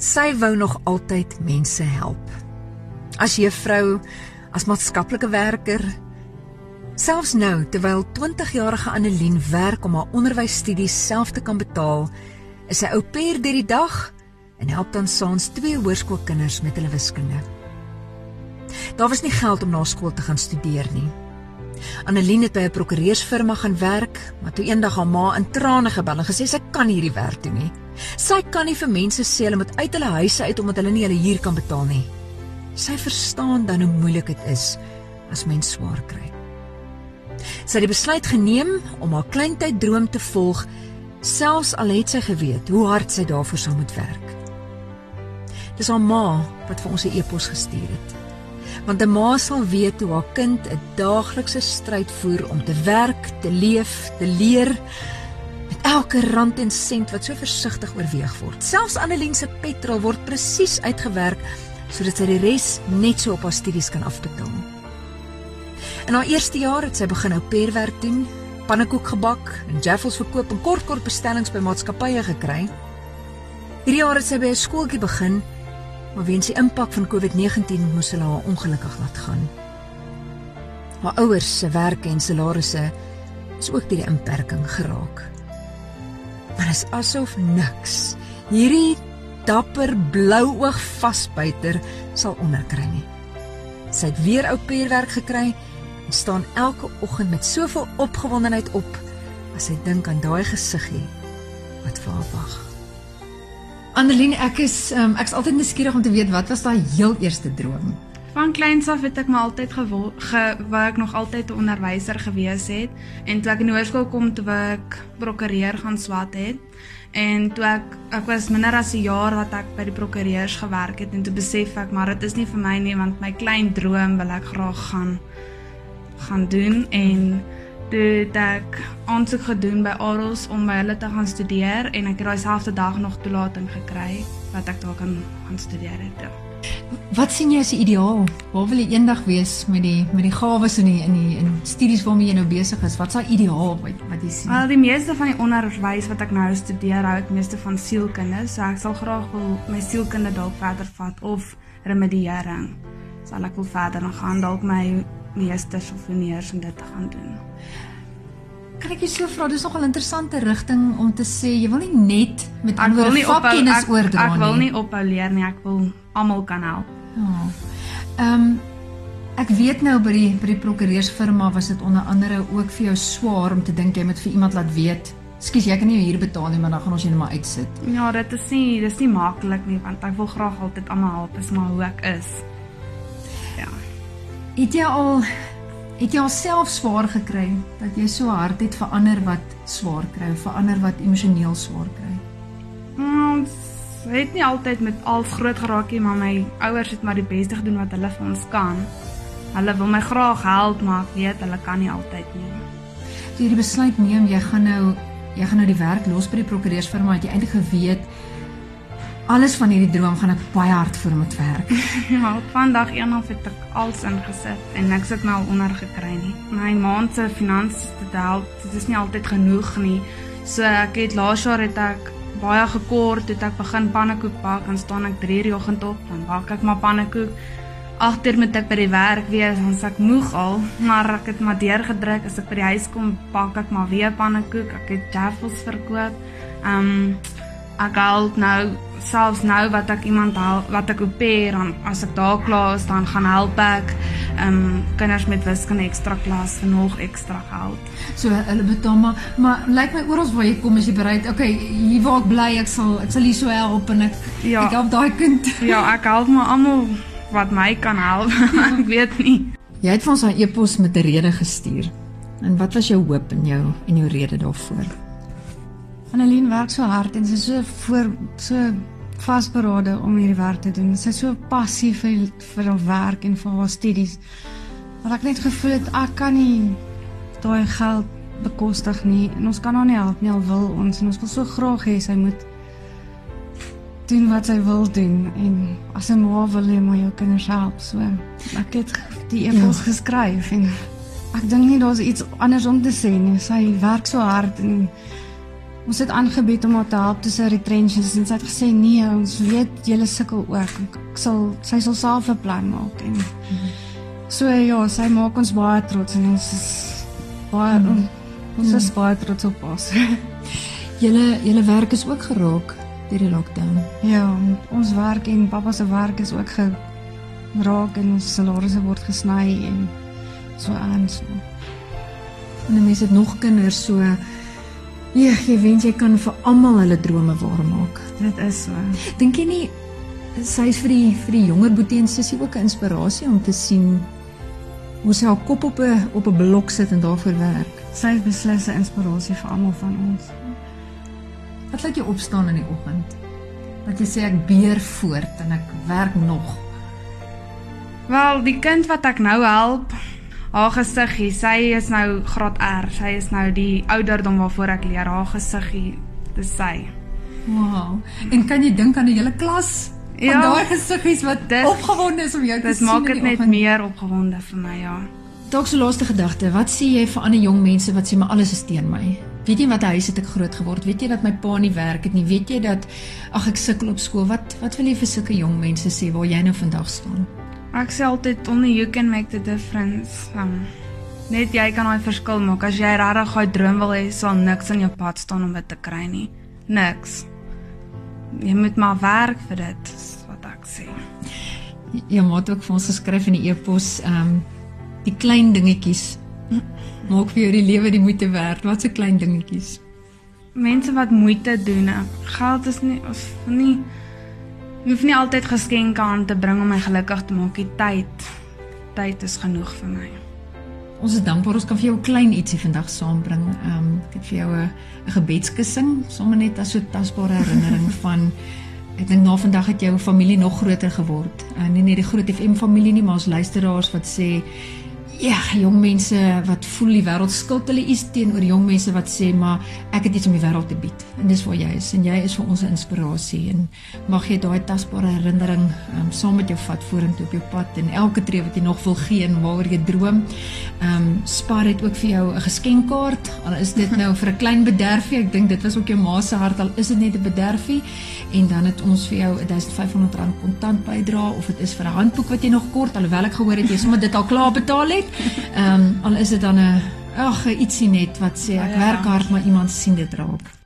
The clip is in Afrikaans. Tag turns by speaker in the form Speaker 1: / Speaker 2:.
Speaker 1: Sy wou nog altyd mense help. As juffrou, as maatskaplike werker, selfs nou terwyl 20-jarige Annelien werk om haar onderwysstudies self te kan betaal, is sy ou pair deur die dag en help dan saans twee hoërskoolkinders met hulle wiskunde. Daar was nie geld om na skool te gaan studeer nie. Annelien het by 'n prokureursfirma gaan werk, maar toe eendag haar ma in trane gebel en gesê sy kan hierdie werk doen nie. Sy kan nie vir mense sê hulle moet uit hulle huise uit omdat hulle nie hulle huur kan betaal nie. Sy verstaan dan hoe moeilik dit is as mens swaar kry. Sy het die besluit geneem om haar kleintyd droom te volg, selfs al het sy geweet hoe hard sy daarvoor sou moet werk. Dis haar ma wat vir ons 'n e-pos gestuur het want 'n ma sal weet hoe haar kind 'n daaglikse stryd voer om te werk, te leef, te leer elke rand en sent wat so versigtig oorweeg word. Selfs Annelien se petrol word presies uitgewerk sodat sy die res net so op haar studies kan afbetaal. In haar eerste jaar het sy begin ou perwerk doen, pannekoek gebak en jaffels verkoop en kort kort bestellings by maatskappye gekry. Hierdie jaar het sy by 'n skooltjie begin maar weens die impak van COVID-19 moes hulle haar ongelukkig laat gaan. Haar ouers se werk en salarisse is ook deur die inperking geraak. Is asof niks hierdie dapper blou oog vasbyter sal onderkry nie. Sy het weer ou perwerk gekry en staan elke oggend met soveel opgewondenheid op as sy dink aan daai gesiggie wat vir haar wag.
Speaker 2: Annelien, ek is um, ek's altyd nuuskierig om te weet wat was daai heel eerste droom?
Speaker 3: Van kleins af het ek my altyd gewou ek nog altyd 'n onderwyser gewees het en toe ek in die hoërskool kom toe ek prokureur gaan swat het en toe ek ek was minder as 'n jaar wat ek by die prokureurs gewerk het en toe besef ek maar dit is nie vir my nie want my klein droom wil ek graag gaan gaan doen en toe ek aansoek gedoen by Aros om by hulle te gaan studeer en ek het daai selfde dag nog toelating gekry wat ek daar kan gaan studeer het. Ja.
Speaker 2: Wat sien jy as die ideaal? Waar wil jy eendag wees met die met die gawes in die in die in studies waarmee jy nou besig is? Wat is daai ideaal wat wat jy sien?
Speaker 3: Al die meeste van die onderwys wat ek nou studeer, hou ek meeste van sielkunde, so ek sal graag wil my sielkunde dalk verder vat of remediering. Sal ek wil verder gaan dalk my meesters of meneers om dit te gaan doen.
Speaker 2: Kan ek jou so vra, dis nogal 'n interessante rigting om te sê jy wil nie net met ander vakkennis oordra
Speaker 3: nie. Ek wil nie ophou leer nie, ek wil almal kan help.
Speaker 2: Ja. Ehm um, ek weet nou by die by die prokureursfirma was dit onder andere ook vir jou swaar om te dink jy moet vir iemand laat weet Skus, jy kan nie hier betaal nie, maar dan gaan ons jou net maar uitsit.
Speaker 3: Ja, dit is nie dis nie maklik nie want ek wil graag altyd almal help, is maar hoe ek is. Ja.
Speaker 2: Het jy al het jy alself swaar gekry dat jy so hard het vir ander wat swaar kry, vir ander wat emosioneel swaar kry?
Speaker 3: Ons het nie altyd met al groot geraak nie, maar my ouers het maar die beste gedoen wat hulle vir ons kan. Hulle wil my graag help, maar ek weet hulle kan nie altyd nie.
Speaker 2: Jy het die besluit neem jy gaan nou jy gaan nou die werk los by die prokureursfirma, het jy eintlik geweet alles van hierdie droom gaan ek baie hard vir moet werk.
Speaker 3: ja, vandag eendag het ek alles ingesit en ek sit nou al onder gekry nie. My maand se finansies te help, dit is nie altyd genoeg nie. So ek het laas jaar het ek baie gekort, het ek begin pannekoek bak en staan ek 3:00 die oggend op, dan bak ek maar pannekoek. Agter moet ek by die werk wees, ons ek moeg al, maar ek het maar deurgedruk as ek by die huis kom, bak ek maar weer pannekoek. Ek het jaffles verkoop. Ehm um, ek help nou selfs nou wat ek iemand help wat ek opeer dan as ek daar klaar is dan gaan help ek ehm um, kinders met wiskunde ekstra klas nog ekstra geld.
Speaker 2: So hulle betaal maar maar lyk my oral waar jy kom as jy bereid. Okay, hier waar ek bly, ek sal ek sal hier so help en ek ja, ek help daai kind.
Speaker 3: Ja, ek help maar almal wat my kan help. ek weet nie.
Speaker 2: Jy het vir ons 'n e-pos met 'n rede gestuur. En wat was jou hoop en jou en jou rede daarvoor?
Speaker 4: Annelien werk so hard en sy is so voor so vasberade om hierdie werk te doen. Sy is so passief vir vir haar werk en vir haar studies. Maar ek net gevoel het ek kan nie daai geld bekostig nie en ons kan haar nie help nie al wil ons en ons wil so graag hê sy moet doen wat sy wil doen en as 'n ma wil jy maar jou kinders help so ek het die e-pos ja. geskryf en ek dink nie daar's iets anders om te sê nie sy werk so hard en Ons het aangebied om haar te help tussen retrenchings en sy het gesê nee, ons weet julle sukkel ook. Ek sal sy sal self 'n plan maak en so ja, sy maak ons baie trots en ons is baie mm. ons is baie trots op ons.
Speaker 2: Julle julle werk is ook geraak deur die lockdown.
Speaker 4: ja, ons werk en pappa se werk is ook geraak en ons salarisse word gesny en so aan so.
Speaker 2: En 'n mens het nog kinders so Ja, jy wens jy kan vir almal hulle drome waarmaak.
Speaker 4: Dit is so.
Speaker 2: Dink jy nie sy is vir die vir die jonger boetie en sussie ook 'n inspirasie om te sien hoe sy haar kop op 'n op 'n blok sit en daarvoor werk?
Speaker 4: Sy is beslis 'n inspirasie vir almal van ons.
Speaker 2: Wat laat jou opstaan in die oggend? Dat jy sê ek beer voort en ek werk nog.
Speaker 3: Wel, die kind wat ek nou help, haar gesiggie, sy is nou graad R. Sy is nou die ouderdom waarvoor ek leer. Haar gesiggie, dis sy.
Speaker 2: Wow. En kan jy dink aan die hele klas? Van
Speaker 3: Ja.
Speaker 2: daai gesiggies wat
Speaker 3: Dit-
Speaker 2: opgewonde is om jou te
Speaker 3: Dit
Speaker 2: sien.
Speaker 3: maak
Speaker 2: in
Speaker 3: dit net
Speaker 2: oggend.
Speaker 3: meer opgewonde vir my, ja.
Speaker 2: Dalk so laaste gedagte. Wat sê jy vir ander jong mense wat sê maar alles is teen my? Weet jy wat huis het ek groot geword? Weet jy dat my pa nie werk het nie? Weet jy dat ag ek sukkel op skool? Wat wat wil jy vir sulke jong mense sê waar jy nou vandag staan?
Speaker 3: Ek sê altyd only you can make the difference. Um, net jy kan daai verskil maak. As jy regtig daai droom wil hê, sal niks in jou pad staan om dit te kry nie. Niks. Jy moet maar werk vir dit, wat ek sê.
Speaker 2: Ja, maar het ook vir ons geskryf in die e-pos, ehm um, die klein dingetjies maak vir jou die lewe die moeite werd. Wat se klein dingetjies?
Speaker 3: Mense wat moeite doen. Geld is nie of nie jy hoef nie altyd geskenke aan te bring om my gelukkig te maak. Die tyd. Tyd is genoeg vir my.
Speaker 2: Ons is dankbaar ons kan vir jou 'n klein ietsie vandag saambring. Ehm um, ek het vir jou 'n gebedskussing, sommer net as 'n tasbare herinnering van ek dink na vandag het jou familie nog groter geword. Uh, nie net die Groot FM familie nie, maar ons luisteraars wat sê ja, jong mense wat voel die wêreld skuld hulle iets teenoor jong mense wat sê maar ek het iets om die wêreld te bied. En dis waar jy is en jy is vir ons 'n inspirasie en mag jy daai tasbare herinnering um, saam met jou vat vorentoe op jou pad en elke tree wat jy nog wil gee en waaroor jy droom. Ehm um, Spar het ook vir jou 'n geskenkkaart. Al is dit nou vir 'n klein bederfie. Ek dink dit was ook jou ma se hart al is dit net 'n bederfie en dan het ons vir jou 1500 rand kontant bydra of dit is vir 'n handboek wat jy nog kort alhoewel ek gehoor het jy sommer dit al klaar betaal het. Ehm um, al is dit dan 'n ag ietsie net wat sê ek
Speaker 3: Ja, ja.
Speaker 2: werk hard maar iemand sien dit raak.